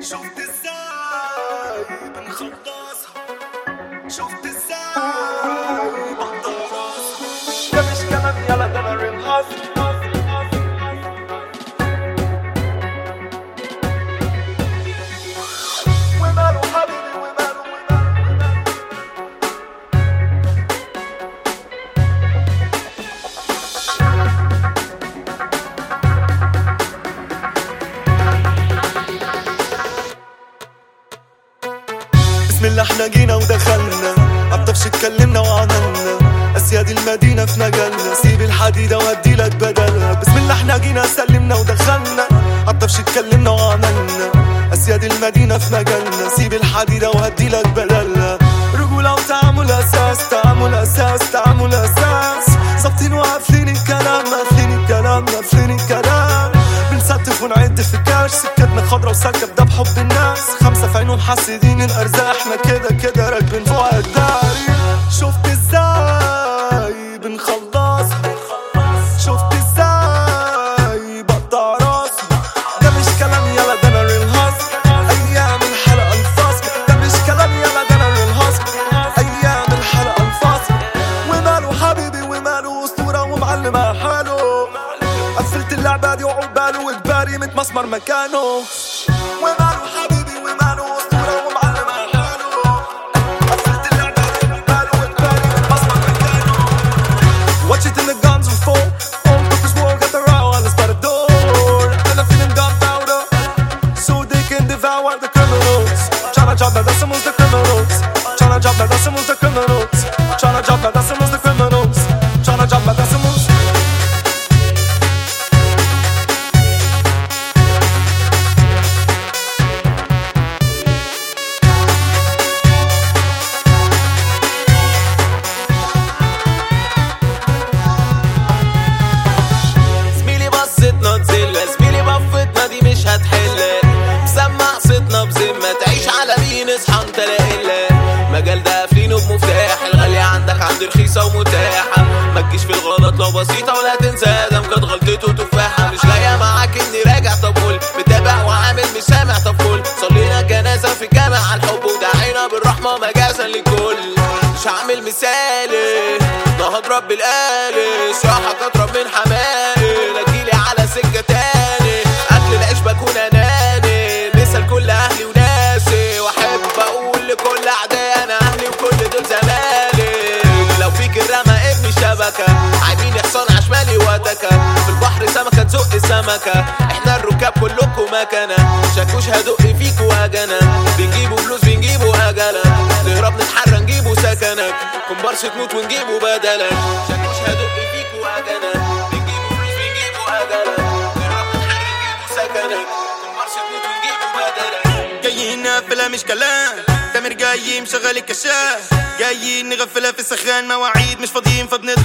شفت إزاي بنخلصها شفت إزاي راسها ده مش كلام يلا ده أنا ريل إحنا جينا ودخلنا. عالطفش اتكلمنا وعملنا أسياد المدينة في مجالنا. سيب الحديدة وأدي لك بدلها بسم الله إحنا جينا سلمنا ودخلنا. عالطفش اتكلمنا وعملنا أسياد المدينة في مجالنا. سيب الحديدة وهدي لك بدلها رجولة وتعامل أساس تعامل أساس تعامل أساس ظابطين وقافلين الكلام قافلين الكلام قافلين الكلام. بنستف ونعد في الكاش سكتنا خضرا وسالكة الناس خمسة في عينهم حاسدين الأرزاق. إحنا كده كده راكبين فوق الداري. شفت إزاي بنخلصها شفت إزاي بقطع راسها ده مش كلام يلا ده أنا real hustle أيام الحلقة الفاصل ده مش كلام يلا ده أنا real hustle أيام الحلقة الفاصل وماله حبيبي وماله أسطورة ومعلم حاله قفلت اللعبة دي وعقباله واجباري متمسمر مكانه. وماله حبيبي. noroc Cea la geab mi-a dat să multă că noroc Cea la geab mi-a dat să multă طب قول صلينا جنازة في جامع الحب ودعينا بالرحمة مجازا للكل. مش هعمل مثالي نهض رب الآلي صراحة اضرب من حمالي لا تجيلي على سكة تاني أكل العيش بكون أناني. مثل كل أهلي وناسي وأحب أقول لكل اعدائي أنا أهلي وكل دول زمالي. لو فيك الرمى ابني شبكة عايمين حصان عشمالي وتكة في البحر سمكة تزق السمكة. إحنا الركاب كلكم مكنة شاكوش هدق فيك واجنا بنجيبوا فلوس بنجيبوا اجلك نهرب نتحرى نجيبوا سكنك. كومبارس تموت ونجيبوا بدلك. شاكوش هدق فيك واجنا بنجيبوا فلوس بنجيبوا نهرب نتحرى نجيبوا سكنك. كومبارس تموت ونجيبوا جايين نقفلها مش كلام. تامر جاي مشغل الكشاف. جايين نغفلها في السخان. مواعيد مش فاضيين فبنضرب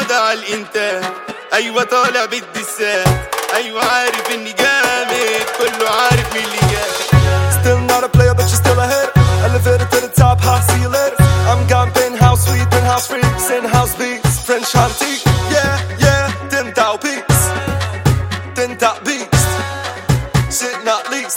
مضى على الإنتاج أيوة طالع بالدسات أيوة عارف إني جامد كله عارف مين اللي جاي Still not a player, but you're still a hit. Elevator to the top, high ceiling. I'm gone penthouse suite, penthouse freaks, in-house beats, French antique. Yeah, yeah, ten thou beats, ten thou beats. Shit not least,